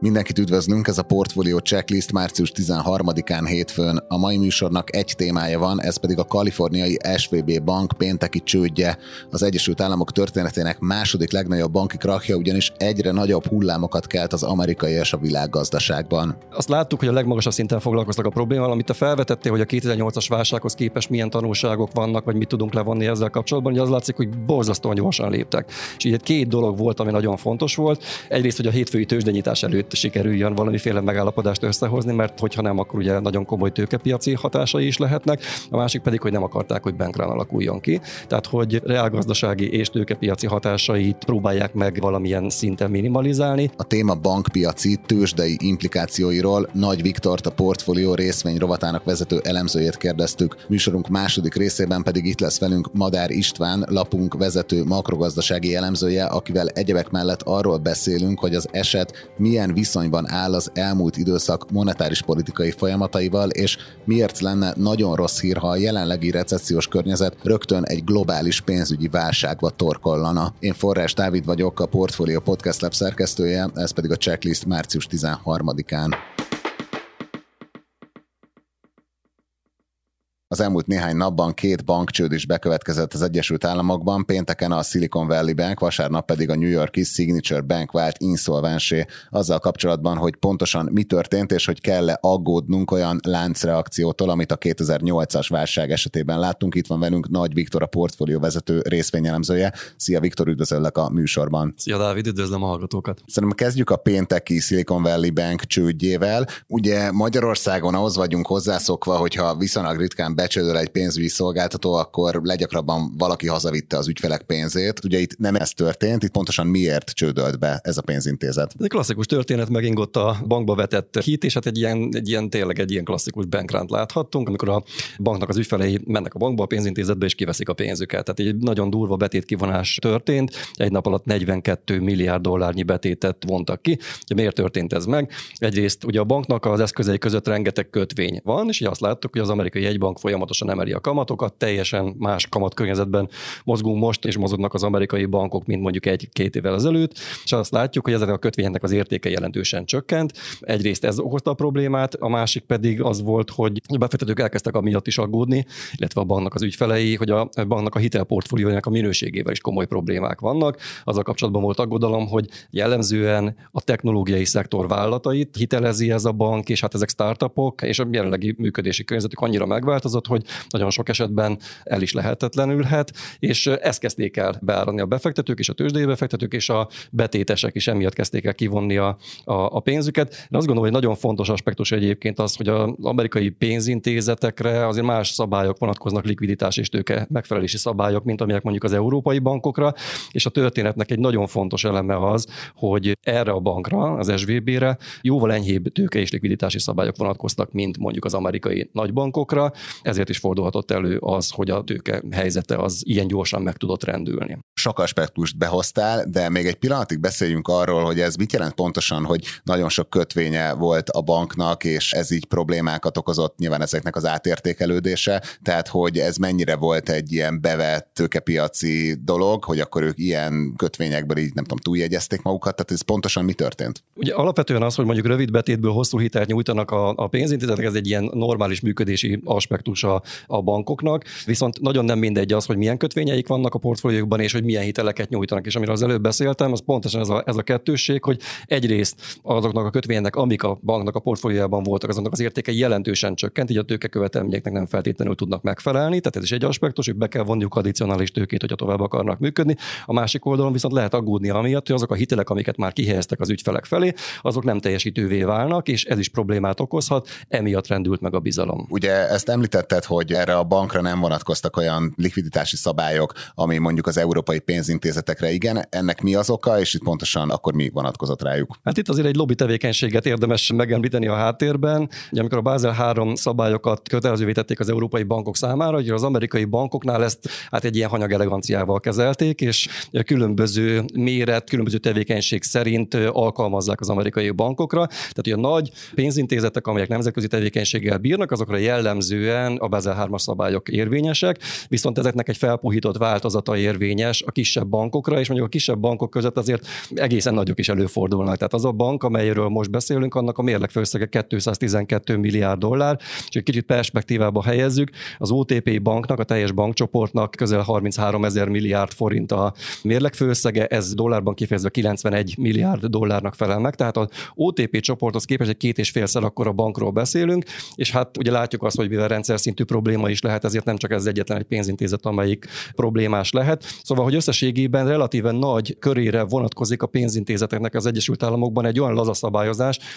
Mindenkit üdvözlünk, ez a Portfolio Checklist március 13-án hétfőn. A mai műsornak egy témája van, ez pedig a kaliforniai SVB bank pénteki csődje. Az Egyesült Államok történetének második legnagyobb banki krakja ugyanis egyre nagyobb hullámokat kelt az amerikai és a világgazdaságban. Azt láttuk, hogy a legmagasabb szinten foglalkoztak a problémával, amit te felvetettél, hogy a 2008-as válsághoz képest milyen tanulságok vannak, vagy mit tudunk levonni ezzel kapcsolatban, hogy az látszik, hogy borzasztóan gyorsan léptek. És így két dolog volt, ami nagyon fontos volt. Egyrészt, hogy a hétfői tőzsdenyítás előtt sikerüljön valamiféle megállapodást összehozni, mert hogyha nem, akkor ugye nagyon komoly tőkepiaci hatásai is lehetnek. A másik pedig, hogy nem akarták, hogy bankrán alakuljon ki. Tehát, hogy reálgazdasági és tőkepiaci hatásait próbálják meg valamilyen szinten minimalizálni. A téma bankpiaci tőzsdei implikációiról Nagy Viktort, a portfólió részvény rovatának vezető elemzőjét kérdeztük. Műsorunk második részében pedig itt lesz velünk Madár István, lapunk vezető makrogazdasági elemzője, akivel egyebek mellett arról beszélünk, hogy az eset milyen viszonyban áll az elmúlt időszak monetáris politikai folyamataival, és miért lenne nagyon rossz hír, ha a jelenlegi recessziós környezet rögtön egy globális pénzügyi válságba torkollana. Én Forrás Dávid vagyok, a Portfolio Podcast Lab szerkesztője, ez pedig a checklist március 13-án. Az elmúlt néhány napban két bankcsőd is bekövetkezett az Egyesült Államokban, pénteken a Silicon Valley Bank, vasárnap pedig a New Yorki Signature Bank vált inszolvensé azzal kapcsolatban, hogy pontosan mi történt, és hogy kell-e aggódnunk olyan láncreakciótól, amit a 2008-as válság esetében láttunk. Itt van velünk Nagy Viktor, a portfólió vezető részvényelemzője. Szia Viktor, üdvözöllek a műsorban. Szia Dávid, üdvözlöm a hallgatókat. Szerintem kezdjük a pénteki Silicon Valley Bank csődjével. Ugye Magyarországon ahhoz vagyunk hozzászokva, hogyha viszonylag ritkán becsődöl egy pénzügyi szolgáltató, akkor legyakrabban valaki hazavitte az ügyfelek pénzét. Ugye itt nem ez történt, itt pontosan miért csődölt be ez a pénzintézet? Ez egy klasszikus történet, megingott a bankba vetett hit, és hát egy ilyen, egy ilyen tényleg egy ilyen klasszikus bankránt láthattunk, amikor a banknak az ügyfelei mennek a bankba, a pénzintézetbe, és kiveszik a pénzüket. Tehát egy nagyon durva betétkivonás történt, egy nap alatt 42 milliárd dollárnyi betétet vontak ki. Ugye miért történt ez meg? Egyrészt ugye a banknak az eszközei között rengeteg kötvény van, és azt láttuk, hogy az amerikai jegybank folyamatosan emeli a kamatokat, teljesen más kamatkörnyezetben mozgunk most, és mozognak az amerikai bankok, mint mondjuk egy-két évvel ezelőtt, és azt látjuk, hogy ezek a kötvényeknek az értéke jelentősen csökkent. Egyrészt ez okozta a problémát, a másik pedig az volt, hogy a befektetők elkezdtek amiatt is aggódni, illetve a banknak az ügyfelei, hogy a banknak a hitelportfóliójának a minőségével is komoly problémák vannak. Az a kapcsolatban volt aggodalom, hogy jellemzően a technológiai szektor vállalatait hitelezi ez a bank, és hát ezek startupok, és a jelenlegi működési környezetük annyira megváltozott, hogy nagyon sok esetben el is lehetetlenülhet, és ezt kezdték el beáradni a befektetők és a tőzsdei befektetők, és a betétesek is emiatt kezdték el kivonni a, a, a pénzüket. Én azt gondolom, hogy nagyon fontos aspektus egyébként az, hogy az amerikai pénzintézetekre azért más szabályok vonatkoznak, likviditás és tőke megfelelési szabályok, mint amelyek mondjuk az európai bankokra, és a történetnek egy nagyon fontos eleme az, hogy erre a bankra, az SVB-re jóval enyhébb tőke és likviditási szabályok vonatkoztak, mint mondjuk az amerikai nagybankokra. Ez ezért is fordulhatott elő az, hogy a tőke helyzete az ilyen gyorsan meg tudott rendülni. Sok aspektust behoztál, de még egy pillanatig beszéljünk arról, hogy ez mit jelent pontosan, hogy nagyon sok kötvénye volt a banknak, és ez így problémákat okozott nyilván ezeknek az átértékelődése, tehát hogy ez mennyire volt egy ilyen bevett tőkepiaci dolog, hogy akkor ők ilyen kötvényekből így nem tudom, túljegyezték magukat, tehát ez pontosan mi történt? Ugye alapvetően az, hogy mondjuk rövid betétből hosszú hitelt nyújtanak a, a pénzintézetek, ez egy ilyen normális működési aspektus a, a bankoknak, viszont nagyon nem mindegy az, hogy milyen kötvényeik vannak a portfóliókban, és hogy milyen hiteleket nyújtanak. És amiről az előbb beszéltem, az pontosan ez a, ez a kettősség, hogy egyrészt azoknak a kötvényeknek, amik a banknak a portfóliójában voltak, azoknak az értéke jelentősen csökkent, így a tőkekövetelményeknek nem feltétlenül tudnak megfelelni. Tehát ez is egy aspektus, hogy be kell vonniuk addicionális tőkét, hogyha tovább akarnak működni. A másik oldalon viszont lehet aggódni amiatt, hogy azok a hitelek, amiket már kihelyeztek az ügyfelek felé, azok nem teljesítővé válnak, és ez is problémát okozhat, emiatt rendült meg a bizalom. Ugye ezt említetted, hogy erre a bankra nem vonatkoztak olyan likviditási szabályok, ami mondjuk az európai pénzintézetekre igen. Ennek mi az oka, és itt pontosan akkor mi vonatkozott rájuk? Hát itt azért egy lobby tevékenységet érdemes megemlíteni a háttérben. Ugye, amikor a Basel 3 szabályokat kötelezővé tették az európai bankok számára, hogy az amerikai bankoknál ezt hát egy ilyen hanyag eleganciával kezelték, és különböző méret, különböző tevékenység szerint alkalmazzák az amerikai bankokra. Tehát, hogy a nagy pénzintézetek, amelyek nemzetközi tevékenységgel bírnak, azokra jellemzően a Basel 3 szabályok érvényesek, viszont ezeknek egy felpuhított változata érvényes a kisebb bankokra, és mondjuk a kisebb bankok között azért egészen nagyok is előfordulnak. Tehát az a bank, amelyről most beszélünk, annak a mérleg főszege 212 milliárd dollár, és egy kicsit perspektívába helyezzük, az OTP banknak, a teljes bankcsoportnak közel 33 ezer milliárd forint a mérlegfőszege, ez dollárban kifejezve 91 milliárd dollárnak felel meg, tehát az OTP csoporthoz képest egy két és félszer akkor a bankról beszélünk, és hát ugye látjuk azt, hogy mivel rendszer szintű probléma is lehet, ezért nem csak ez egyetlen egy pénzintézet, amelyik problémás lehet. Szóval, hogy összességében relatíven nagy körére vonatkozik a pénzintézeteknek az Egyesült Államokban egy olyan laza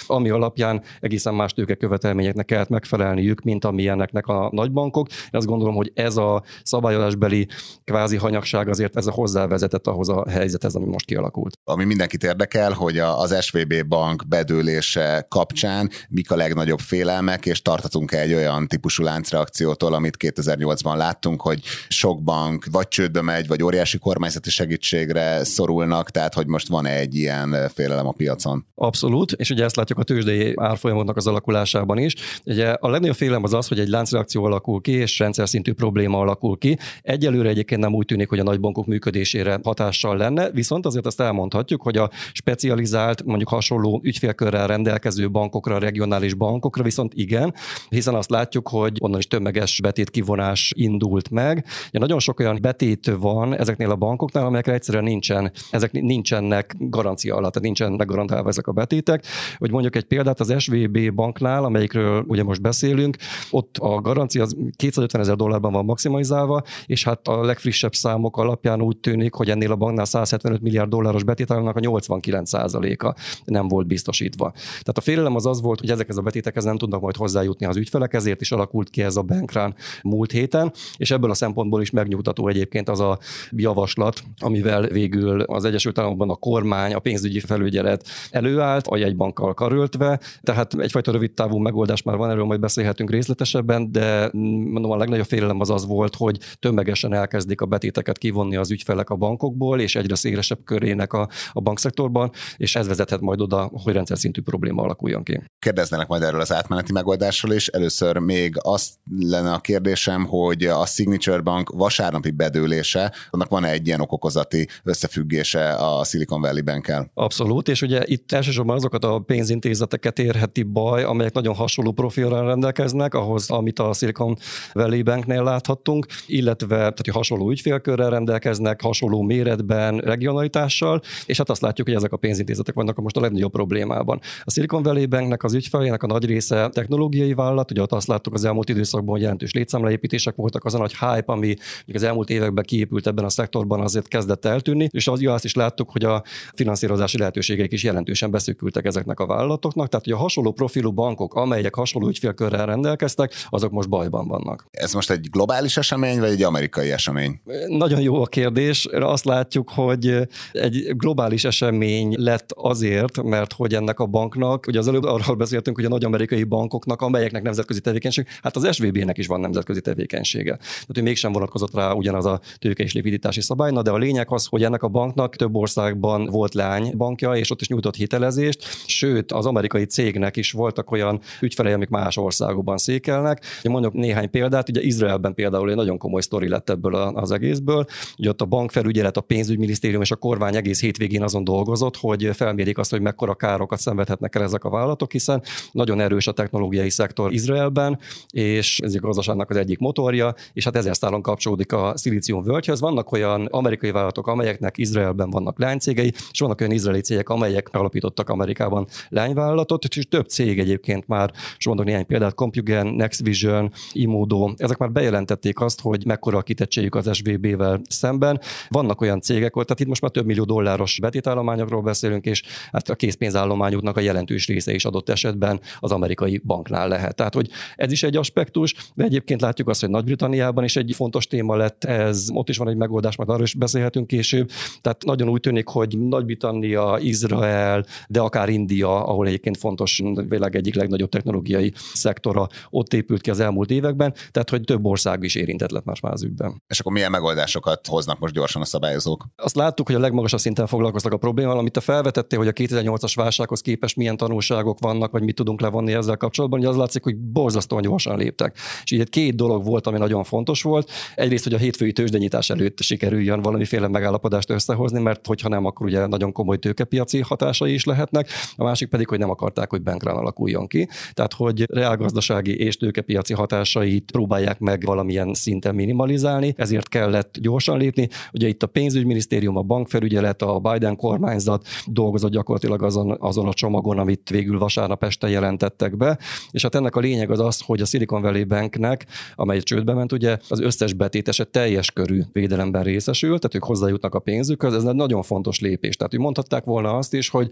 ami alapján egészen más követelményeknek kellett megfelelniük, mint amilyeneknek a nagybankok. Én azt gondolom, hogy ez a szabályozásbeli kvázi hanyagság azért ez a hozzávezetett ahhoz a helyzethez, ami most kialakult. Ami mindenkit érdekel, hogy az SVB bank bedőlése kapcsán mik a legnagyobb félelmek, és tartatunk egy olyan típusú láncreakciótól, amit 2008-ban láttunk, hogy sok bank vagy csődbe megy, vagy óriási kormányzati segítségre szorulnak, tehát hogy most van egy ilyen félelem a piacon. Abszolút, és ugye ezt látjuk a tőzsdei árfolyamoknak az alakulásában is. Ugye a legnagyobb félelem az az, hogy egy láncreakció alakul ki, és rendszer szintű probléma alakul ki. Egyelőre egyébként nem úgy tűnik, hogy a nagybankok működésére hatással lenne, viszont azért azt elmondhatjuk, hogy a specializált, mondjuk hasonló ügyfélkörrel rendelkező bankokra, regionális bankokra viszont igen, hiszen azt látjuk, hogy onnan is tömeges betét kivonás indult meg. Ugye nagyon sok olyan betét van ezeknél a bankoknál, amelyekre egyszerűen nincsen, ezek nincsenek garancia alatt, tehát nincsenek garantálva ezek a betétek. Hogy mondjuk egy példát az SVB banknál, amelyikről ugye most beszélünk, ott a garancia az 250 ezer dollárban van maximalizálva, és hát a legfrissebb számok alapján úgy tűnik, hogy ennél a banknál 175 milliárd dolláros betételnek a 89%-a nem volt biztosítva. Tehát a félelem az az volt, hogy ezekhez a betétekhez nem tudnak majd hozzájutni az ügyfelek, ezért is alakult ki ez a bankrán múlt héten, és ebből a szempontból is megnyugtató egyébként az a javaslat, amivel végül az Egyesült Államokban a kormány, a pénzügyi felügyelet előállt, a jegybankkal karöltve, tehát egyfajta rövid távú megoldás már van, erről majd beszélhetünk részletesebben, de mondom, a legnagyobb félelem az az volt, hogy tömegesen elkezdik a betéteket kivonni az ügyfelek a bankokból, és egyre szélesebb körének a, a bankszektorban, és ez vezethet majd oda, hogy rendszer szintű probléma alakuljon ki. Kérdeznének majd erről az átmeneti megoldásról is. Először még azt lenne a kérdésem, hogy a Signature Bank vasárnapi bedőlése, annak van-e egy ilyen okokozati összefüggése a Silicon Valley Bank-el? Abszolút, és ugye itt elsősorban azokat a pénzintézeteket érheti baj, amelyek nagyon hasonló profilra rendelkeznek, ahhoz, amit a Silicon Valley Banknél láthattunk, illetve tehát, hogy hasonló ügyfélkörrel rendelkeznek, hasonló méretben, regionalitással, és hát azt látjuk, hogy ezek a pénzintézetek vannak most a legnagyobb problémában. A Silicon Valley Banknek az ügyfelének a nagy része technológiai vállalat, ugye ott azt láttuk az elmúlt időszakban, hogy jelentős létszámleépítések voltak, az a nagy hype, ami az elmúlt években kiépült ebben a szektorban, azért kezdett eltűnni, és az, azt is láttuk, hogy a finanszírozási lehetőségek is jelentősen beszűkültek ezeknek a vállalatoknak, tehát hogy a hasonló profilú bankok, amelyek hasonló ügyfélkörrel rendelkeztek, azok most bajban vannak. Ez most egy globális esemény, vagy egy amerikai esemény? Nagyon jó a kérdés. Azt látjuk, hogy egy globális esemény lett azért, mert hogy ennek a banknak, ugye az előbb arról beszéltünk, hogy a nagy amerikai bankoknak, amelyeknek nemzetközi tevékenység, hát az SVB-nek is van nemzetközi tevékenysége. Tehát, hogy mégsem vonatkozott rá ugyanaz a tőke és likviditási szabály, de a lényeg az, hogy ennek a banknak több országban volt bankja, és ott is nyújtott hitelezést, sőt, az amerikai cégnek is voltak olyan ügyfelei, amik más országokban székelnek. Mondjuk néhány példát, ugye Izraelben például egy nagyon komoly sztori lett ebből az egészből. Ugye ott a bankfelügyelet, a pénzügyminisztérium és a kormány egész hétvégén azon dolgozott, hogy felmérik azt, hogy mekkora károkat szenvedhetnek el ezek a vállalatok, hiszen nagyon erős a technológiai szektor Izraelben, és ez a gazdaságnak az egyik motorja, és hát ezért szálon kapcsolódik a szilícium völgyhöz. Vannak olyan amerikai vállalatok, amelyeknek Izraelben vannak lánycégei, és vannak olyan izraeli cégek, amelyek alapítottak Amerikában lányvállalatot, és több cég egyébként már, és mondok néhány példát, Compugen, NextVision, Imodo, ezek már bejelentették azt, hogy mekkora a kitettségük az SVB-vel szemben. Vannak olyan cégek, tehát itt most már több millió dolláros betétállományokról beszélünk, és hát a készpénzállományuknak a jelentős része is adott esetben az amerikai banknál lehet. Tehát, hogy ez is egy aspektus, de egyébként látjuk azt, hogy Nagy-Britanniában is egy fontos téma lett, ez ott is van egy megoldás, majd arról is beszélhetünk később. Tehát nagyon úgy tűnik, hogy Nagy-Britannia, Izrael, de akár India, ahol egyébként fontos világ egyik legnagyobb technológiai szektora, ott épült ki az elmúlt években, tehát hogy több ország is érintett lett már az ügyben. És akkor milyen megoldásokat hoznak most gyorsan a szabályozók? Azt láttuk, hogy a legmagasabb szinten foglalkoztak a problémával, amit a felvetettél, hogy a 2008-as válsághoz képest milyen tanulságok vannak, vagy mit tudunk levonni ezzel kapcsolatban, hogy az látszik, hogy borzasztóan gyorsan léptek. Pénznek. És így két dolog volt, ami nagyon fontos volt. Egyrészt, hogy a hétfői tőzsdenyítás előtt sikerüljön valamiféle megállapodást összehozni, mert hogyha nem, akkor ugye nagyon komoly tőkepiaci hatásai is lehetnek. A másik pedig, hogy nem akarták, hogy bankrán alakuljon ki. Tehát, hogy reálgazdasági és tőkepiaci hatásait próbálják meg valamilyen szinten minimalizálni, ezért kellett gyorsan lépni. Ugye itt a pénzügyminisztérium, a bankfelügyelet, a Biden kormányzat dolgozott gyakorlatilag azon, azon a csomagon, amit végül vasárnap este jelentettek be. És hát ennek a lényeg az az, hogy a Silicon Valley Banknek, amely csődbe ment, ugye az összes betétese teljes körű védelemben részesül, tehát ők hozzájutnak a pénzükhöz, ez egy nagyon fontos lépés. Tehát, hogy mondhatták volna azt is, hogy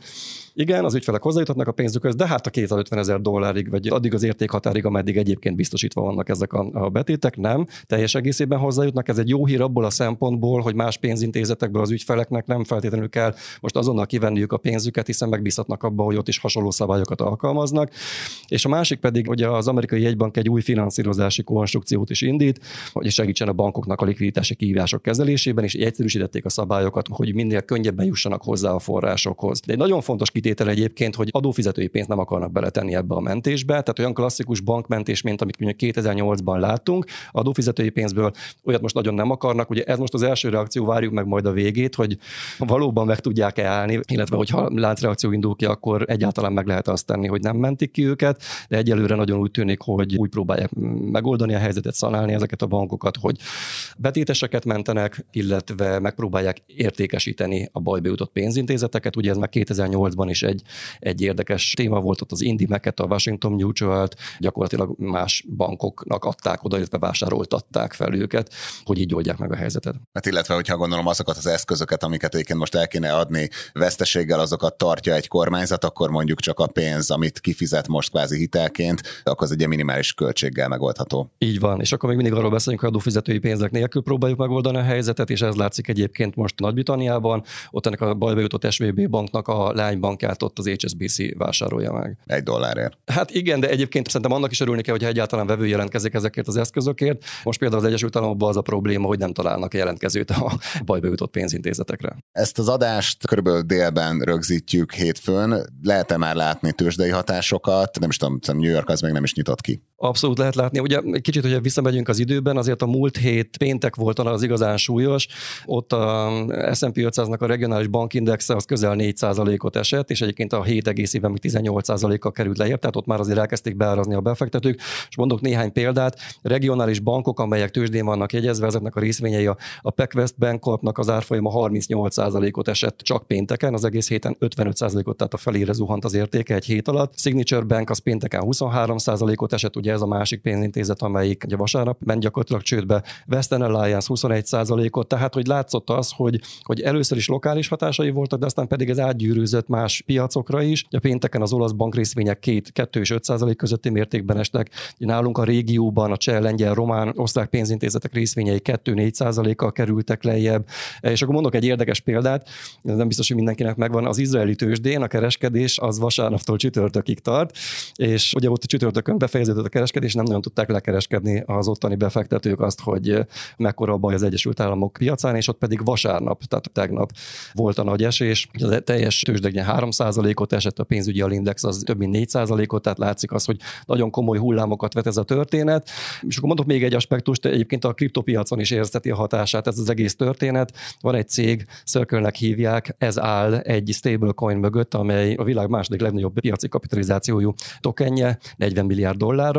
igen, az ügyfelek hozzájuthatnak a pénzükhöz, de hát a 250 ezer dollárig, vagy addig az értékhatárig, ameddig egyébként biztosítva vannak ezek a, a betétek, nem, teljes egészében hozzájutnak. Ez egy jó hír abból a szempontból, hogy más pénzintézetekből az ügyfeleknek nem feltétlenül kell most azonnal kivenniük a pénzüket, hiszen megbízhatnak abba, hogy ott is hasonló szabályokat alkalmaznak. És a másik pedig, hogy az amerikai jegybank egy új finanszírozási konstrukciót is indít, hogy segítsen a bankoknak a likviditási kihívások kezelésében, és egyszerűsítették a szabályokat, hogy minél könnyebben jussanak hozzá a forrásokhoz. De egy nagyon fontos kitétel egyébként, hogy adófizetői pénzt nem akarnak beletenni ebbe a mentésbe, tehát olyan klasszikus bankmentés, mint amit mondjuk 2008-ban láttunk, adófizetői pénzből olyat most nagyon nem akarnak. Ugye ez most az első reakció, várjuk meg majd a végét, hogy valóban meg tudják-e állni, illetve hogyha láncreakció indul ki, akkor egyáltalán meg lehet azt tenni, hogy nem mentik ki őket, de egyelőre nagyon úgy tűnik, hogy úgy próbálják megoldani a helyzetet, szanálni ezeket a bankokat, hogy betéteseket mentenek, illetve megpróbálják értékesíteni a bajba jutott pénzintézeteket. Ugye ez már 2008-ban is egy, egy érdekes téma volt, ott az Indimeket, a Washington Mutual-t, gyakorlatilag más bankoknak adták oda, illetve vásároltatták fel őket, hogy így oldják meg a helyzetet. Hát illetve, hogyha gondolom azokat az eszközöket, amiket egyébként most el kéne adni veszteséggel, azokat tartja egy kormányzat, akkor mondjuk csak a pénz, amit kifizet most kvázi hitelként, akkor az egy minimális költséggel megoldható. Így van, és akkor még mindig arról beszélünk, hogy adófizetői pénzek nélkül próbáljuk megoldani a helyzetet, és ez látszik egyébként most Nagy-Britanniában, ott ennek a bajba jutott SVB banknak a lánybankját ott az HSBC vásárolja meg. Egy dollárért. Hát igen, de egyébként szerintem annak is örülni kell, hogy egyáltalán vevő jelentkezik ezekért az eszközökért. Most például az Egyesült Államokban az a probléma, hogy nem találnak jelentkezőt a bajba jutott pénzintézetekre. Ezt az adást körülbelül délben rögzítjük hétfőn. Lehet-e már látni tőzsdei hatásokat? Nem is tudom, New York az még nem is nyitott ki. Abszolút lehet látni. Ugye kicsit, hogyha visszamegyünk az időben, azért a múlt hét péntek volt az igazán súlyos. Ott a S&P 500-nak a regionális bankindexe az közel 4%-ot esett, és egyébként a 7 egész évben még 18%-kal került lejjebb, tehát ott már azért elkezdték beárazni a befektetők. És mondok néhány példát. Regionális bankok, amelyek tőzsdén vannak jegyezve, ezeknek a részvényei a, a PacWest Bancorpnak az árfolyama 38%-ot esett csak pénteken, az egész héten 55%-ot, tehát a felére zuhant az értéke egy hét alatt. Signature Bank az pénteken 23%-ot esett, ugye ez a másik pénzintézet, amelyik ugye vasárnap ment gyakorlatilag csődbe. Western Alliance 21%-ot, tehát hogy látszott az, hogy, hogy először is lokális hatásai voltak, de aztán pedig ez átgyűrűzött más piacokra is. A pénteken az olasz bankrészvények 2 és 5 közötti mértékben estek. Nálunk a régióban a cseh, lengyel, román, osztrák pénzintézetek részvényei 2-4 kal kerültek lejjebb. És akkor mondok egy érdekes példát, ez nem biztos, hogy mindenkinek megvan. Az izraeli tőzsdén a kereskedés az vasárnaptól csütörtökig tart, és ugye ott a csütörtökön befejeződött a kereskedés, nem nagyon tudták lekereskedni az ottani befektetők azt, hogy mekkora a baj az Egyesült Államok piacán, és ott pedig vasárnap, tehát tegnap volt a nagy esés, az teljes tőzsdegyen 3%-ot esett, a pénzügyi alindex az több mint 4%-ot, tehát látszik az, hogy nagyon komoly hullámokat vet ez a történet. És akkor mondok még egy aspektust, egyébként a kriptopiacon is érzeti a hatását ez az egész történet. Van egy cég, circle hívják, ez áll egy stablecoin mögött, amely a világ második legnagyobb piaci kapitalizációjú tokenje, 40 milliárd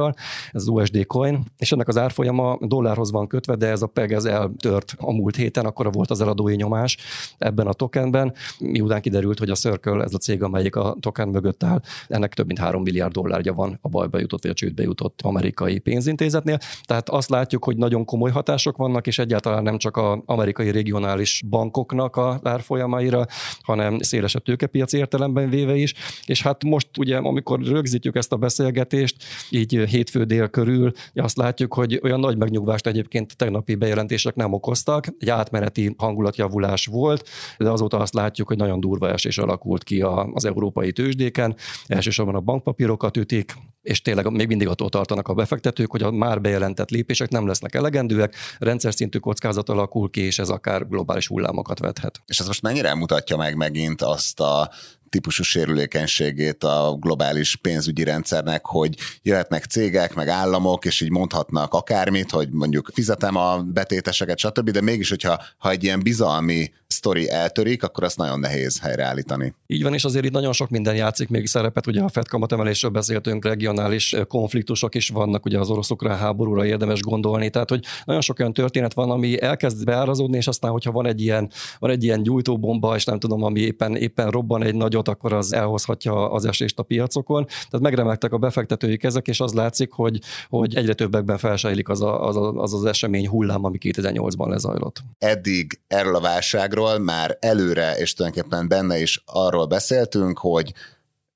dollárral, ez az USD coin, és ennek az árfolyama dollárhoz van kötve, de ez a PEG ez eltört a múlt héten, akkor volt az eladói nyomás ebben a tokenben, miután kiderült, hogy a Circle, ez a cég, amelyik a token mögött áll, ennek több mint 3 milliárd dollárja van a bajba jutott vagy a csődbe jutott amerikai pénzintézetnél. Tehát azt látjuk, hogy nagyon komoly hatások vannak, és egyáltalán nem csak az amerikai regionális bankoknak a árfolyamaira, hanem szélesebb tőkepiaci értelemben véve is. És hát most ugye, amikor rögzítjük ezt a beszélgetést, így hétfő dél körül, azt látjuk, hogy olyan nagy megnyugvást egyébként tegnapi bejelentések nem okoztak. Egy átmeneti hangulatjavulás volt, de azóta azt látjuk, hogy nagyon durva esés alakult ki az európai tőzsdéken. Elsősorban a bankpapírokat ütik, és tényleg még mindig attól tartanak a befektetők, hogy a már bejelentett lépések nem lesznek elegendőek, rendszer szintű kockázat alakul ki, és ez akár globális hullámokat vethet. És ez most mennyire mutatja meg megint azt a típusú sérülékenységét a globális pénzügyi rendszernek, hogy jöhetnek cégek, meg államok, és így mondhatnak akármit, hogy mondjuk fizetem a betéteseket, stb., de mégis, hogyha ha egy ilyen bizalmi sztori eltörik, akkor azt nagyon nehéz helyreállítani. Így van, és azért itt nagyon sok minden játszik még szerepet, ugye a FED kamatemelésről beszéltünk, regionális konfliktusok is vannak, ugye az oroszokra háborúra érdemes gondolni, tehát hogy nagyon sok olyan történet van, ami elkezd beárazódni, és aztán, hogyha van egy ilyen, van egy ilyen gyújtóbomba, és nem tudom, ami éppen, éppen robban egy nagyot, akkor az elhozhatja az esést a piacokon. Tehát megremeltek a befektetői kezek, és az látszik, hogy, hogy egyre többekben felsejlik az, a, az, a, az az esemény hullám, ami 2008-ban lezajlott. Eddig erről a válságról már előre, és tulajdonképpen benne is arról beszéltünk, hogy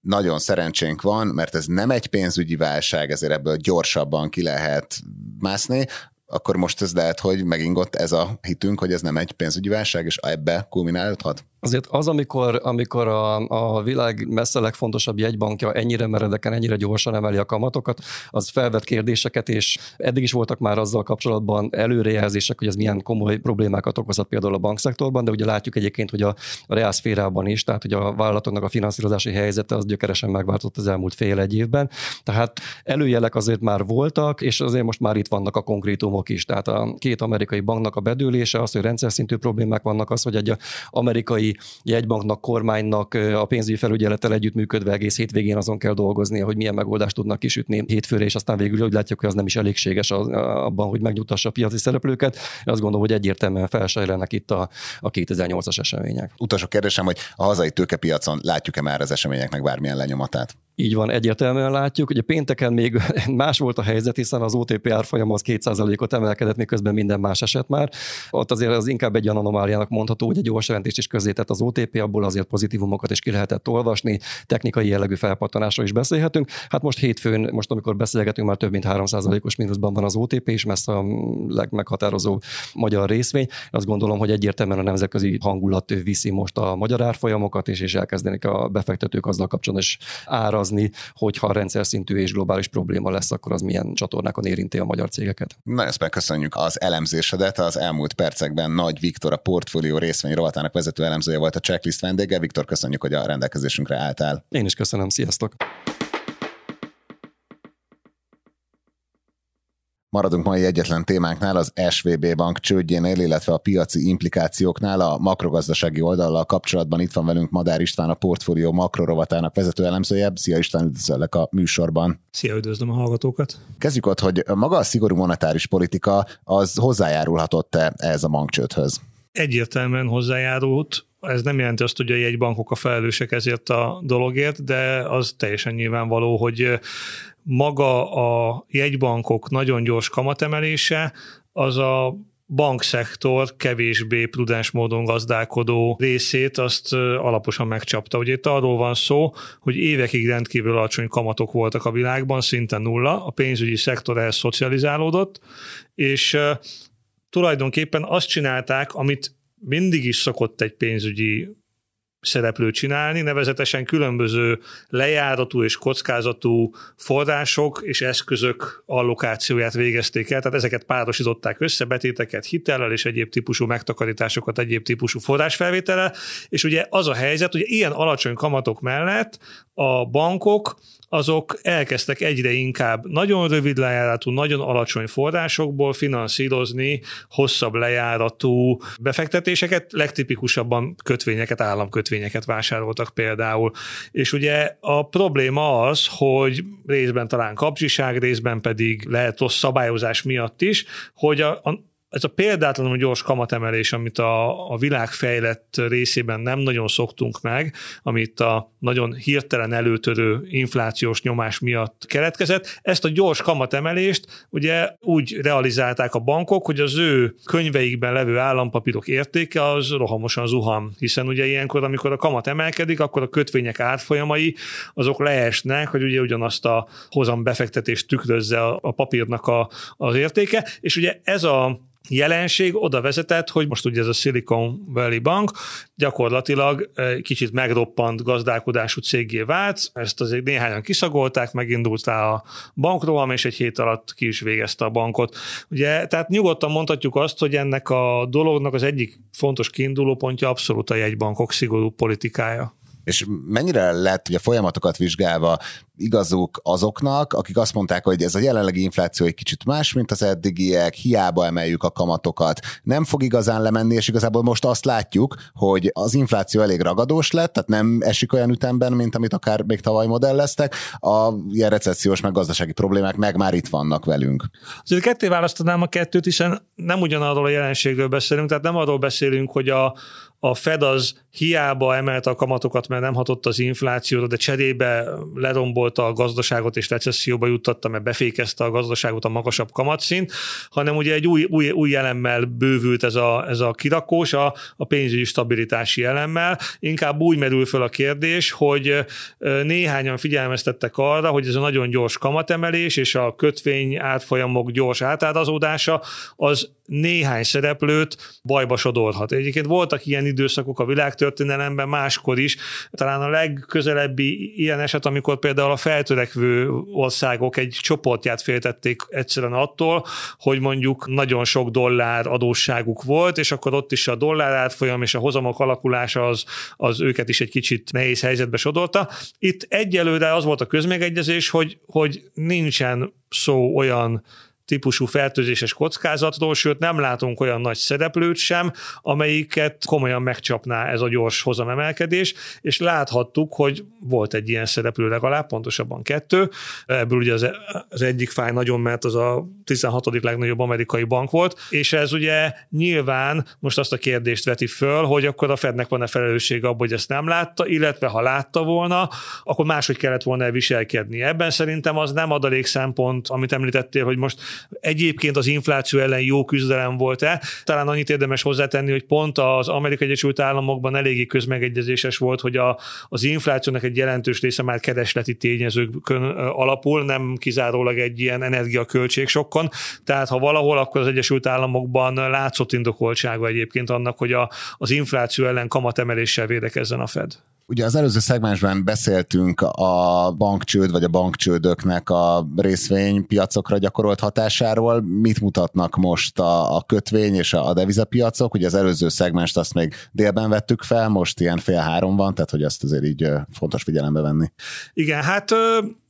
nagyon szerencsénk van, mert ez nem egy pénzügyi válság, ezért ebből gyorsabban ki lehet mászni, akkor most ez lehet, hogy megingott ez a hitünk, hogy ez nem egy pénzügyi válság, és ebbe kulminálódhat? Azért az, amikor, amikor a, a világ messze legfontosabb jegybankja ennyire meredeken, ennyire gyorsan emeli a kamatokat, az felvet kérdéseket, és eddig is voltak már azzal kapcsolatban előrejelzések, hogy ez milyen komoly problémákat okozhat például a bankszektorban, de ugye látjuk egyébként, hogy a, a reálszférában is, tehát hogy a vállalatoknak a finanszírozási helyzete az gyökeresen megváltozott az elmúlt fél egy évben. Tehát előjelek azért már voltak, és azért most már itt vannak a konkrétumok is. Tehát a két amerikai banknak a bedőlése, az, hogy rendszer szintű problémák vannak, az, hogy egy amerikai jegybanknak, kormánynak a pénzügyi felügyelettel együttműködve egész hétvégén azon kell dolgozni, hogy milyen megoldást tudnak kisütni hétfőre, és aztán végül úgy látjuk, hogy az nem is elégséges abban, hogy megnyugtassa a piaci szereplőket. Azt gondolom, hogy egyértelműen felsejlenek itt a, a 2008-as események. Utolsó kérdésem, hogy a hazai tőkepiacon látjuk-e már az eseményeknek bármilyen lenyomatát? Így van, egyértelműen látjuk. Ugye pénteken még más volt a helyzet, hiszen az OTP árfolyam az 2%-ot emelkedett, miközben minden más eset már. Ott azért az inkább egy anomáliának mondható, hogy egy gyors jelentést is közzétett az OTP, abból azért pozitívumokat is ki lehetett olvasni, technikai jellegű felpattanásról is beszélhetünk. Hát most hétfőn, most amikor beszélgetünk, már több mint 3%-os mínuszban van az OTP is, messze a legmeghatározó magyar részvény. Azt gondolom, hogy egyértelműen a nemzetközi hangulat viszi most a magyar árfolyamokat, és, és elkezdenek a befektetők azzal kapcsolatban is elemezni, hogyha a rendszer szintű és globális probléma lesz, akkor az milyen csatornákon érinti a magyar cégeket. Na, ezt megköszönjük az elemzésedet. Az elmúlt percekben Nagy Viktor, a portfólió részvény rovatának vezető elemzője volt a checklist vendége. Viktor, köszönjük, hogy a rendelkezésünkre álltál. Én is köszönöm, sziasztok! Maradunk mai egyetlen témánknál, az SVB bank csődjénél, illetve a piaci implikációknál a makrogazdasági oldallal kapcsolatban itt van velünk Madár István, a portfólió makrorovatának vezető elemzője. Szia István, üdvözöllek a műsorban. Szia, üdvözlöm a hallgatókat. Kezdjük ott, hogy maga a szigorú monetáris politika az hozzájárulhatott-e ehhez a bankcsődhöz? Egyértelműen hozzájárult, ez nem jelenti azt, hogy a jegybankok a felelősek ezért a dologért, de az teljesen nyilvánvaló, hogy maga a jegybankok nagyon gyors kamatemelése, az a bankszektor kevésbé prudens módon gazdálkodó részét azt alaposan megcsapta. Ugye itt arról van szó, hogy évekig rendkívül alacsony kamatok voltak a világban, szinte nulla, a pénzügyi szektor ehhez szocializálódott, és tulajdonképpen azt csinálták, amit mindig is szokott egy pénzügyi szereplő csinálni, nevezetesen különböző lejáratú és kockázatú források és eszközök allokációját végezték el, tehát ezeket párosították össze, betéteket hitellel és egyéb típusú megtakarításokat egyéb típusú forrásfelvétellel, és ugye az a helyzet, hogy ilyen alacsony kamatok mellett a bankok azok elkezdtek egyre inkább nagyon rövid lejáratú, nagyon alacsony forrásokból finanszírozni hosszabb lejáratú befektetéseket, legtipikusabban kötvényeket, államkötvényeket vásároltak például. És ugye a probléma az, hogy részben talán kapcsiság, részben pedig lehet rossz szabályozás miatt is, hogy a, a ez a példátlanul gyors kamatemelés, amit a, a világ fejlett részében nem nagyon szoktunk meg, amit a nagyon hirtelen előtörő inflációs nyomás miatt keletkezett, ezt a gyors kamatemelést ugye úgy realizálták a bankok, hogy az ő könyveikben levő állampapírok értéke az rohamosan zuhan, hiszen ugye ilyenkor, amikor a kamat emelkedik, akkor a kötvények árfolyamai azok leesnek, hogy ugye ugyanazt a hozam befektetést tükrözze a, a papírnak a, az értéke, és ugye ez a jelenség oda vezetett, hogy most ugye ez a Silicon Valley Bank gyakorlatilag kicsit megroppant gazdálkodású cégé vált, ezt azért néhányan kiszagolták, megindult rá a bankroham, és egy hét alatt ki is végezte a bankot. Ugye, tehát nyugodtan mondhatjuk azt, hogy ennek a dolognak az egyik fontos kiinduló pontja abszolút a jegybankok szigorú politikája. És mennyire lett ugye folyamatokat vizsgálva igazuk azoknak, akik azt mondták, hogy ez a jelenlegi infláció egy kicsit más, mint az eddigiek, hiába emeljük a kamatokat, nem fog igazán lemenni, és igazából most azt látjuk, hogy az infláció elég ragadós lett, tehát nem esik olyan ütemben, mint amit akár még tavaly modelleztek, a ilyen recessziós meg gazdasági problémák meg már itt vannak velünk. Azért ketté választanám a kettőt, hiszen nem ugyanarról a jelenségről beszélünk, tehát nem arról beszélünk, hogy a, a Fed az hiába emelte a kamatokat, mert nem hatott az inflációra, de cserébe lerombolta a gazdaságot és recesszióba juttatta, mert befékezte a gazdaságot a magasabb kamatszint, hanem ugye egy új, új, új elemmel bővült ez a, ez a kirakós, a, a pénzügyi stabilitási elemmel. Inkább úgy merül fel a kérdés, hogy néhányan figyelmeztettek arra, hogy ez a nagyon gyors kamatemelés és a kötvény átfolyamok gyors átárazódása az néhány szereplőt bajba sodorhat. Egyébként voltak ilyen időszakok a világtörténelemben máskor is. Talán a legközelebbi ilyen eset, amikor például a feltörekvő országok egy csoportját féltették egyszerűen attól, hogy mondjuk nagyon sok dollár adósságuk volt, és akkor ott is a dollár átfolyam és a hozamok alakulása az, az őket is egy kicsit nehéz helyzetbe sodorta. Itt egyelőre az volt a közmegegyezés, hogy, hogy nincsen szó olyan típusú fertőzéses kockázatról, sőt nem látunk olyan nagy szereplőt sem, amelyiket komolyan megcsapná ez a gyors hozamemelkedés, és láthattuk, hogy volt egy ilyen szereplő legalább, pontosabban kettő, ebből ugye az, az egyik fáj nagyon, mert az a 16. legnagyobb amerikai bank volt, és ez ugye nyilván most azt a kérdést veti föl, hogy akkor a Fednek van-e felelősség abban, hogy ezt nem látta, illetve ha látta volna, akkor máshogy kellett volna elviselkedni. Ebben szerintem az nem adalék szempont, amit említettél, hogy most egyébként az infláció ellen jó küzdelem volt-e. Talán annyit érdemes hozzátenni, hogy pont az Amerikai Egyesült Államokban eléggé közmegegyezéses volt, hogy a, az inflációnak egy jelentős része már keresleti tényezőkön alapul, nem kizárólag egy ilyen energiaköltség sokkon. Tehát ha valahol, akkor az Egyesült Államokban látszott indokoltsága egyébként annak, hogy a, az infláció ellen kamatemeléssel védekezzen a Fed. Ugye az előző szegmensben beszéltünk a bankcsőd vagy a bankcsődöknek a részvénypiacokra gyakorolt hatásáról. Mit mutatnak most a, a kötvény és a, a devizapiacok? Ugye az előző szegmest azt még délben vettük fel, most ilyen fél három van, tehát hogy azt azért így fontos figyelembe venni. Igen, hát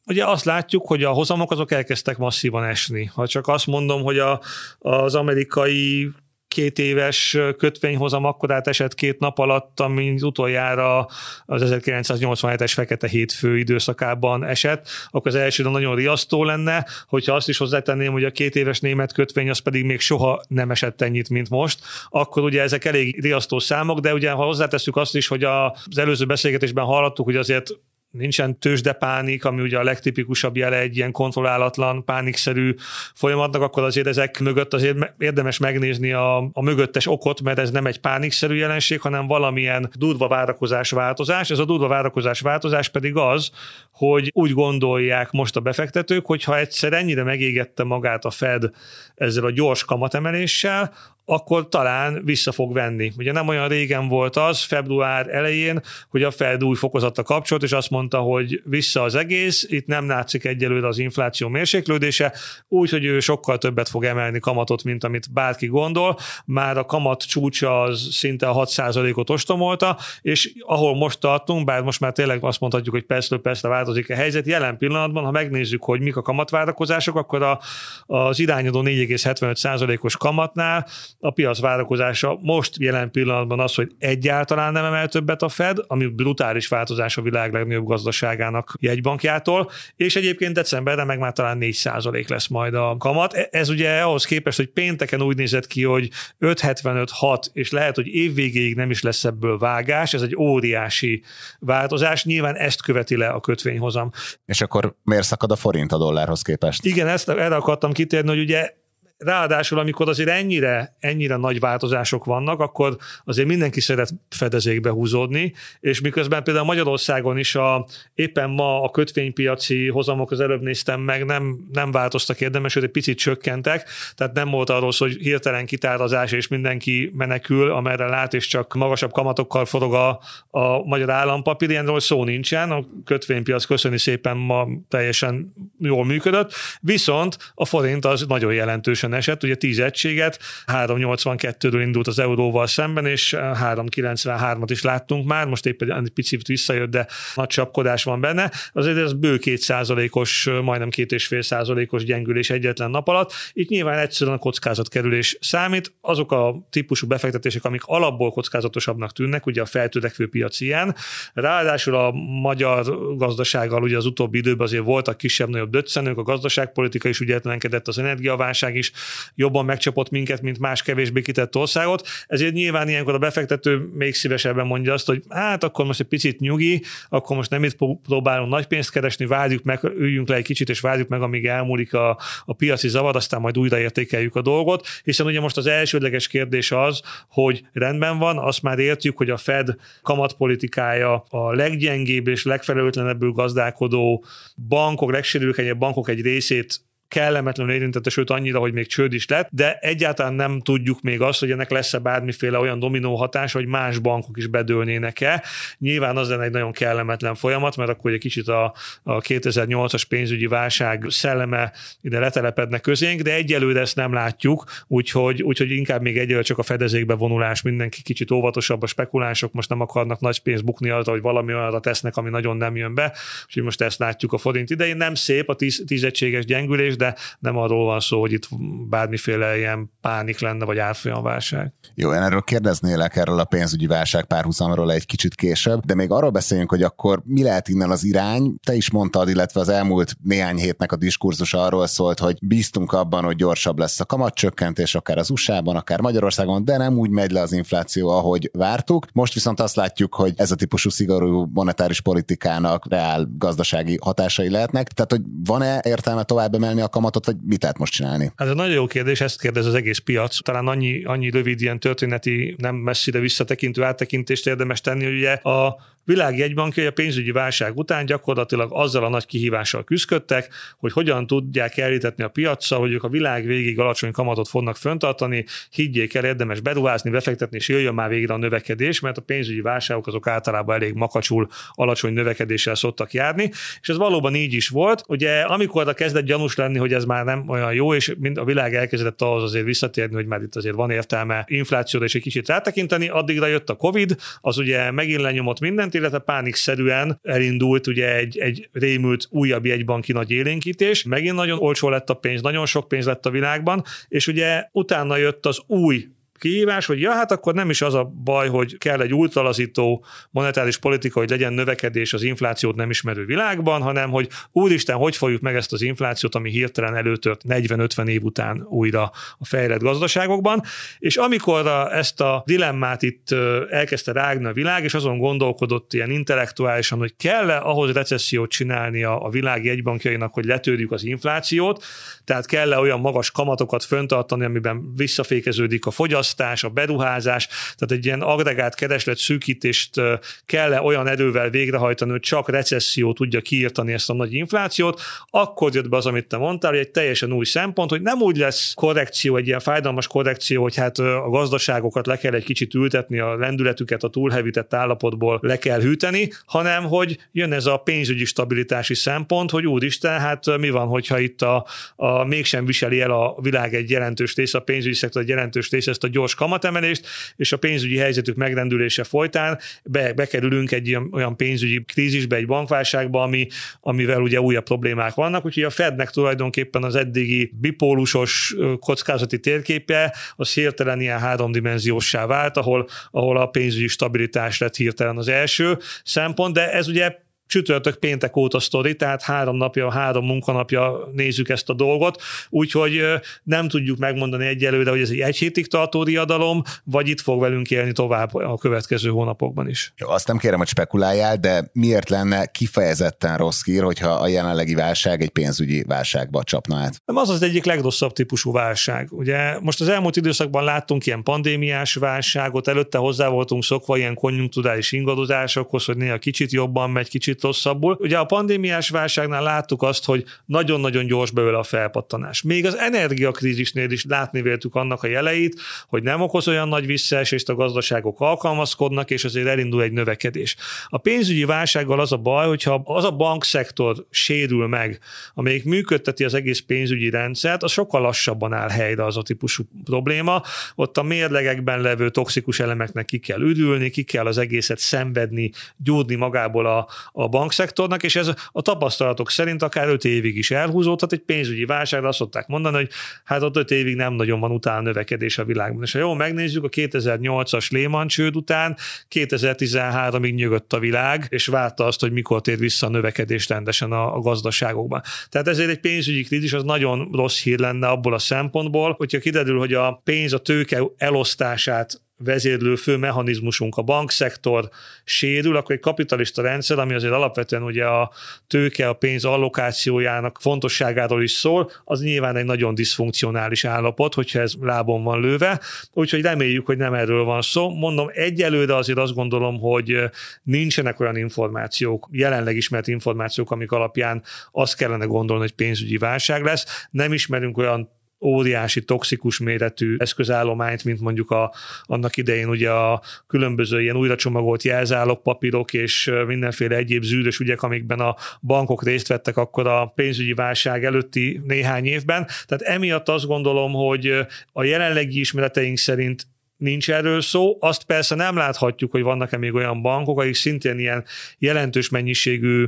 ugye azt látjuk, hogy a hozamok azok elkezdtek masszívan esni. Ha csak azt mondom, hogy a, az amerikai két éves kötvényhozam akkorát esett két nap alatt, ami utoljára az 1987-es fekete hétfő időszakában esett, akkor az első nagyon riasztó lenne, hogyha azt is hozzátenném, hogy a két éves német kötvény az pedig még soha nem esett ennyit, mint most, akkor ugye ezek elég riasztó számok, de ugye ha hozzáteszük azt is, hogy az előző beszélgetésben hallottuk, hogy azért nincsen tőzsdepánik, ami ugye a legtipikusabb jele egy ilyen kontrollálatlan, pánikszerű folyamatnak, akkor azért ezek mögött azért érdemes megnézni a, a mögöttes okot, mert ez nem egy pánikszerű jelenség, hanem valamilyen durva várakozás változás. Ez a durva várakozás változás pedig az, hogy úgy gondolják most a befektetők, hogy ha egyszer ennyire megégette magát a Fed ezzel a gyors kamatemeléssel, akkor talán vissza fog venni. Ugye nem olyan régen volt az, február elején, hogy a Fed új fokozata kapcsolt, és azt mondta, hogy vissza az egész, itt nem látszik egyelőre az infláció mérséklődése, úgyhogy ő sokkal többet fog emelni kamatot, mint amit bárki gondol. Már a kamat csúcsa az szinte a 6%-ot ostomolta, és ahol most tartunk, bár most már tényleg azt mondhatjuk, hogy persze persze változik a helyzet, jelen pillanatban, ha megnézzük, hogy mik a kamatvárakozások, akkor a, az irányadó 4,75%-os kamatnál a piac várakozása most jelen pillanatban az, hogy egyáltalán nem emel többet a Fed, ami brutális változás a világ legnagyobb gazdaságának jegybankjától, és egyébként decemberre meg már talán 4% lesz majd a kamat. E, ez ugye ahhoz képest, hogy pénteken úgy nézett ki, hogy 5,75-6, és lehet, hogy évvégéig nem is lesz ebből vágás, ez egy óriási változás, nyilván ezt követi le a kötvényhozam. És akkor miért szakad a forint a dollárhoz képest? Igen, ezt erre akartam kitérni, hogy ugye ráadásul, amikor azért ennyire, ennyire nagy változások vannak, akkor azért mindenki szeret fedezékbe húzódni, és miközben például Magyarországon is a, éppen ma a kötvénypiaci hozamok az előbb néztem meg, nem, nem változtak érdemes, hogy egy picit csökkentek, tehát nem volt arról hogy hirtelen kitárazás és mindenki menekül, amerre lát, és csak magasabb kamatokkal forog a, a magyar állampapír, ilyenről szó nincsen, a kötvénypiac köszöni szépen ma teljesen jól működött, viszont a forint az nagyon jelentősen gyorsan esett, ugye 10 egységet, 382-ről indult az euróval szemben, és 393-at is láttunk már, most éppen egy picit visszajött, de nagy csapkodás van benne. Azért ez bő 2 os majdnem 2,5 százalékos gyengülés egyetlen nap alatt. Itt nyilván egyszerűen a kockázatkerülés számít. Azok a típusú befektetések, amik alapból kockázatosabbnak tűnnek, ugye a feltörekvő piac ilyen. Ráadásul a magyar gazdasággal ugye az utóbbi időben azért voltak kisebb-nagyobb döccenők, a gazdaságpolitika is ügyetlenkedett, az energiaválság is jobban megcsapott minket, mint más kevésbé kitett országot. Ezért nyilván ilyenkor a befektető még szívesebben mondja azt, hogy hát akkor most egy picit nyugi, akkor most nem itt próbálunk nagy pénzt keresni, várjuk meg, üljünk le egy kicsit, és várjuk meg, amíg elmúlik a, a piaci zavar, aztán majd újraértékeljük a dolgot, hiszen ugye most az elsődleges kérdés az, hogy rendben van, azt már értjük, hogy a Fed kamatpolitikája a leggyengébb és legfelelőtlenebbül gazdálkodó bankok, legsérülékenyebb bankok egy részét kellemetlenül érintette, sőt annyira, hogy még csőd is lett, de egyáltalán nem tudjuk még azt, hogy ennek lesz-e bármiféle olyan dominó hatás, hogy más bankok is bedőlnének-e. Nyilván az lenne egy nagyon kellemetlen folyamat, mert akkor egy kicsit a, a 2008-as pénzügyi válság szelleme ide letelepedne közénk, de egyelőre ezt nem látjuk, úgyhogy, úgyhogy inkább még egyelőre csak a fedezékbe vonulás, mindenki kicsit óvatosabb, a spekulánsok most nem akarnak nagy pénzt bukni arra, hogy valami olyanra tesznek, ami nagyon nem jön be, úgyhogy most ezt látjuk a forint idején. Nem szép a tíz, tízegységes gyengülés, de nem arról van szó, hogy itt bármiféle ilyen pánik lenne, vagy árfolyamválság. Jó, én erről kérdeznélek erről a pénzügyi válság párhuzamról egy kicsit később, de még arról beszéljünk, hogy akkor mi lehet innen az irány. Te is mondtad, illetve az elmúlt néhány hétnek a diskurzus arról szólt, hogy bíztunk abban, hogy gyorsabb lesz a kamatcsökkentés, akár az USA-ban, akár Magyarországon, de nem úgy megy le az infláció, ahogy vártuk. Most viszont azt látjuk, hogy ez a típusú szigorú monetáris politikának reál gazdasági hatásai lehetnek. Tehát, hogy van-e értelme tovább emelni a kamatot, vagy mit lehet most csinálni? Ez egy nagyon jó kérdés, ezt kérdez az egész piac. Talán annyi, annyi rövid ilyen történeti, nem messzire visszatekintő áttekintést érdemes tenni, hogy ugye a világ jegybankjai a pénzügyi válság után gyakorlatilag azzal a nagy kihívással küzdöttek, hogy hogyan tudják elítetni a piacra, hogy ők a világ végig alacsony kamatot fognak föntartani, higgyék el, érdemes beruházni, befektetni, és jöjjön már végre a növekedés, mert a pénzügyi válságok azok általában elég makacsul alacsony növekedéssel szoktak járni, és ez valóban így is volt. Ugye amikor a kezdett gyanús lenni, hogy ez már nem olyan jó, és mind a világ elkezdett ahhoz azért visszatérni, hogy már itt azért van értelme inflációra és egy kicsit rátekinteni, addigra jött a Covid, az ugye megint lenyomott mindent, történt, illetve pánikszerűen elindult ugye egy, egy rémült újabb jegybanki nagy élénkítés. Megint nagyon olcsó lett a pénz, nagyon sok pénz lett a világban, és ugye utána jött az új kihívás, hogy ja, hát akkor nem is az a baj, hogy kell egy ultralazító monetáris politika, hogy legyen növekedés az inflációt nem ismerő világban, hanem hogy úristen, hogy fogjuk meg ezt az inflációt, ami hirtelen előtört 40-50 év után újra a fejlett gazdaságokban. És amikor ezt a dilemmát itt elkezdte rágni a világ, és azon gondolkodott ilyen intellektuálisan, hogy kell-e ahhoz recessziót csinálni a világ jegybankjainak, hogy letörjük az inflációt, tehát kell-e olyan magas kamatokat föntartani, amiben visszafékeződik a fogyasztás, a beruházás, tehát egy ilyen agregát kereslet szűkítést kell-e olyan erővel végrehajtani, hogy csak recesszió tudja kiírtani ezt a nagy inflációt, akkor jött be az, amit te mondtál, hogy egy teljesen új szempont, hogy nem úgy lesz korrekció, egy ilyen fájdalmas korrekció, hogy hát a gazdaságokat le kell egy kicsit ültetni, a lendületüket a túlhevített állapotból le kell hűteni, hanem hogy jön ez a pénzügyi stabilitási szempont, hogy úristen, hát mi van, hogyha itt a, a mégsem viseli el a világ egy jelentős része, a pénzügyi szektor egy jelentős része ezt a gyors kamatemelést, és a pénzügyi helyzetük megrendülése folytán be, bekerülünk egy olyan pénzügyi krízisbe, egy bankválságba, ami, amivel ugye újabb problémák vannak, úgyhogy a Fednek tulajdonképpen az eddigi bipólusos kockázati térképe az hirtelen ilyen háromdimenziósá vált, ahol, ahol a pénzügyi stabilitás lett hirtelen az első szempont, de ez ugye csütörtök péntek óta sztori, tehát három napja, három munkanapja nézzük ezt a dolgot, úgyhogy nem tudjuk megmondani egyelőre, hogy ez egy egy hétig tartó riadalom, vagy itt fog velünk élni tovább a következő hónapokban is. Jó, azt nem kérem, hogy spekuláljál, de miért lenne kifejezetten rossz hír, hogyha a jelenlegi válság egy pénzügyi válságba csapna át? Nem az az egyik legrosszabb típusú válság. Ugye most az elmúlt időszakban láttunk ilyen pandémiás válságot, előtte hozzá voltunk szokva ilyen konjunkturális ingadozásokhoz, hogy néha kicsit jobban megy, kicsit rosszabbul. Ugye a pandémiás válságnál láttuk azt, hogy nagyon-nagyon gyors belőle a felpattanás. Még az energiakrízisnél is látni véltük annak a jeleit, hogy nem okoz olyan nagy visszaesést, a gazdaságok alkalmazkodnak, és azért elindul egy növekedés. A pénzügyi válsággal az a baj, hogyha az a bankszektor sérül meg, amelyik működteti az egész pénzügyi rendszert, az sokkal lassabban áll helyre az a típusú probléma. Ott a mérlegekben levő toxikus elemeknek ki kell ürülni, ki kell az egészet szenvedni, gyúrni magából a, a bankszektornak, és ez a tapasztalatok szerint akár öt évig is elhúzódhat. Egy pénzügyi válságra azt szokták mondani, hogy hát ott öt évig nem nagyon van utána növekedés a világban. És ha jól megnézzük, a 2008-as Lehman csőd után 2013-ig nyugodt a világ, és várta azt, hogy mikor tér vissza a növekedés rendesen a, a gazdaságokban. Tehát ezért egy pénzügyi krízis az nagyon rossz hír lenne abból a szempontból, hogyha kiderül, hogy a pénz, a tőke elosztását vezérlő fő mechanizmusunk, a bankszektor sérül, akkor egy kapitalista rendszer, ami azért alapvetően ugye a tőke, a pénz allokációjának fontosságáról is szól, az nyilván egy nagyon diszfunkcionális állapot, hogyha ez lábon van lőve, úgyhogy reméljük, hogy nem erről van szó. Mondom, egyelőre azért azt gondolom, hogy nincsenek olyan információk, jelenleg ismert információk, amik alapján azt kellene gondolni, hogy pénzügyi válság lesz. Nem ismerünk olyan óriási toxikus méretű eszközállományt, mint mondjuk a, annak idején ugye a különböző ilyen újra csomagolt jelzálog papírok és mindenféle egyéb zűrös ügyek, amikben a bankok részt vettek akkor a pénzügyi válság előtti néhány évben. Tehát emiatt azt gondolom, hogy a jelenlegi ismereteink szerint nincs erről szó. Azt persze nem láthatjuk, hogy vannak-e még olyan bankok, akik szintén ilyen jelentős mennyiségű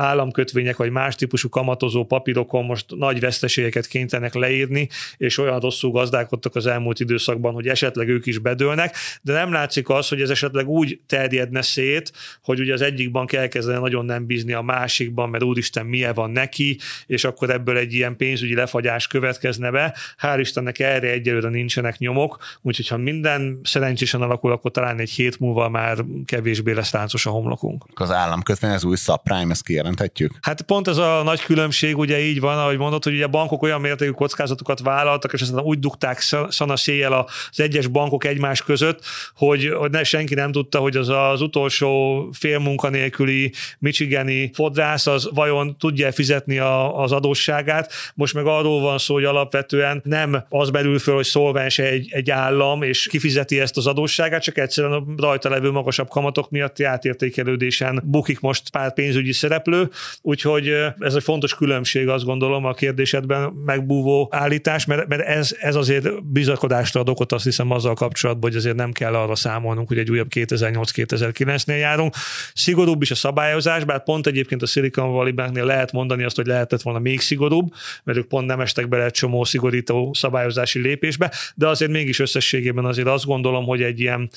államkötvények vagy más típusú kamatozó papírokon most nagy veszteségeket kénytelenek leírni, és olyan rosszul gazdálkodtak az elmúlt időszakban, hogy esetleg ők is bedőlnek, de nem látszik az, hogy ez esetleg úgy terjedne szét, hogy ugye az egyik bank elkezdene nagyon nem bízni a másikban, mert úristen milyen van neki, és akkor ebből egy ilyen pénzügyi lefagyás következne be. Hál' Istennek erre egyelőre nincsenek nyomok, úgyhogy ha minden szerencsésen alakul, akkor talán egy hét múlva már kevésbé lesz láncos a homlokunk. Az államkötvény, az új subprime, ez kijelenthetjük? Hát pont ez a nagy különbség, ugye így van, ahogy mondod, hogy ugye a bankok olyan mértékű kockázatokat vállaltak, és aztán úgy dugták szana széjjel az egyes bankok egymás között, hogy, hogy ne, senki nem tudta, hogy az az utolsó fél munkanélküli michigani fodrász az vajon tudja fizetni a, az adósságát. Most meg arról van szó, hogy alapvetően nem az belül föl, hogy szolvens egy, egy állam, és kifizeti ezt az adósságát, csak egyszerűen a rajta levő magasabb kamatok miatti átértékelődésen bukik most pár pénzügyi szereplő, szereplő, úgyhogy ez egy fontos különbség, azt gondolom a kérdésedben megbúvó állítás, mert, mert ez, ez azért bizakodásra ad okot, azt hiszem azzal kapcsolatban, hogy azért nem kell arra számolnunk, hogy egy újabb 2008-2009-nél járunk. Szigorúbb is a szabályozás, bár pont egyébként a Silicon Valley Banknél lehet mondani azt, hogy lehetett volna még szigorúbb, mert ők pont nem estek bele egy csomó szigorító szabályozási lépésbe, de azért mégis összességében azért azt gondolom, hogy egy ilyen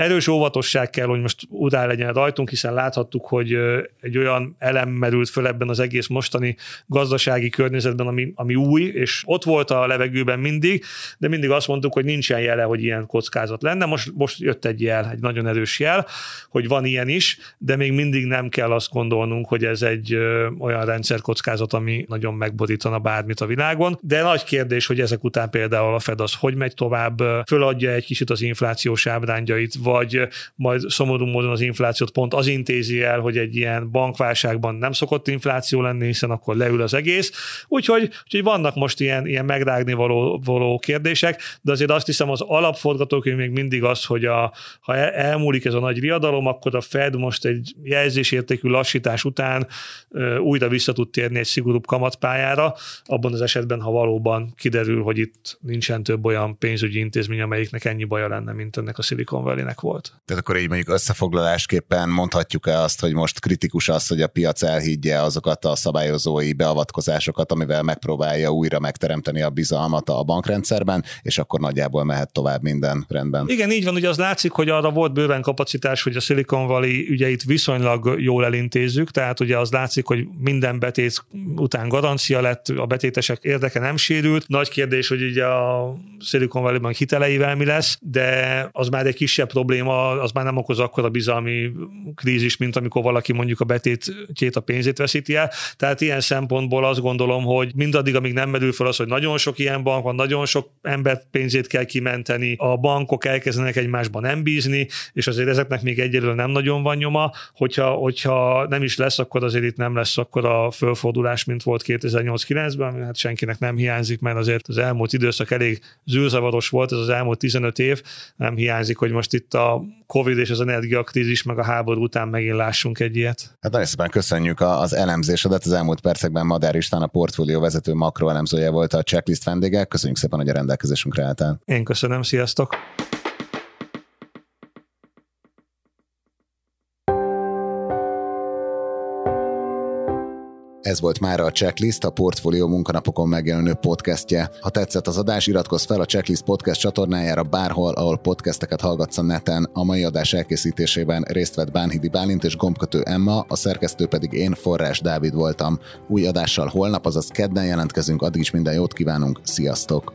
Erős óvatosság kell, hogy most udál legyen rajtunk, hiszen láthattuk, hogy egy olyan elem merült föl ebben az egész mostani gazdasági környezetben, ami, ami új, és ott volt a levegőben mindig, de mindig azt mondtuk, hogy nincsen jele, hogy ilyen kockázat lenne. Most, most jött egy jel, egy nagyon erős jel, hogy van ilyen is, de még mindig nem kell azt gondolnunk, hogy ez egy olyan rendszerkockázat, ami nagyon megborítana bármit a világon. De nagy kérdés, hogy ezek után például a Fed az hogy megy tovább, föladja egy kicsit az inflációs ábrányait, vagy majd szomorú módon az inflációt pont az intézi el, hogy egy ilyen bankválságban nem szokott infláció lenni, hiszen akkor leül az egész. Úgyhogy, úgyhogy vannak most ilyen, ilyen megrágni való, való kérdések, de azért azt hiszem az alapforgatókönyv még mindig az, hogy a, ha elmúlik ez a nagy riadalom, akkor a Fed most egy jelzésértékű lassítás után újra vissza tud térni egy szigorúbb kamatpályára, abban az esetben, ha valóban kiderül, hogy itt nincsen több olyan pénzügyi intézmény, amelyiknek ennyi baja lenne, mint ennek a Silicon Valley-nek volt. Tehát akkor így mondjuk összefoglalásképpen mondhatjuk-e azt, hogy most kritikus az, hogy a piac elhiggye azokat a szabályozói beavatkozásokat, amivel megpróbálja újra megteremteni a bizalmat a bankrendszerben, és akkor nagyjából mehet tovább minden rendben. Igen, így van, ugye az látszik, hogy arra volt bőven kapacitás, hogy a Silicon Valley ügyeit viszonylag jól elintézzük, tehát ugye az látszik, hogy minden betét után garancia lett, a betétesek érdeke nem sérült. Nagy kérdés, hogy ugye a Silicon Valley Bank hiteleivel mi lesz, de az már egy kisebb probléma az már nem okoz akkor a bizalmi krízis, mint amikor valaki mondjuk a betétjét, a pénzét veszíti el. Tehát ilyen szempontból azt gondolom, hogy mindaddig, amíg nem merül fel az, hogy nagyon sok ilyen bank van, nagyon sok ember pénzét kell kimenteni, a bankok elkezdenek egymásban nem bízni, és azért ezeknek még egyelőre nem nagyon van nyoma, hogyha, hogyha nem is lesz, akkor azért itt nem lesz akkor a fölfordulás, mint volt 2008-9-ben, hát senkinek nem hiányzik, mert azért az elmúlt időszak elég zűrzavaros volt, ez az elmúlt 15 év, nem hiányzik, hogy most itt a Covid és az energiakrízis, meg a háború után megint lássunk egy ilyet. Hát nagyon szépen köszönjük az elemzésedet. Az elmúlt percekben Madár István a portfólió vezető makroelemzője volt a checklist vendége. Köszönjük szépen, hogy a rendelkezésünkre álltál. Én köszönöm, sziasztok! Ez volt már a Checklist, a Portfolio munkanapokon megjelenő podcastje. Ha tetszett az adás, iratkozz fel a Checklist podcast csatornájára bárhol, ahol podcasteket hallgatsz a neten. A mai adás elkészítésében részt vett Bánhidi Bálint és gombkötő Emma, a szerkesztő pedig én, Forrás Dávid voltam. Új adással holnap, azaz kedden jelentkezünk, addig is minden jót kívánunk, sziasztok!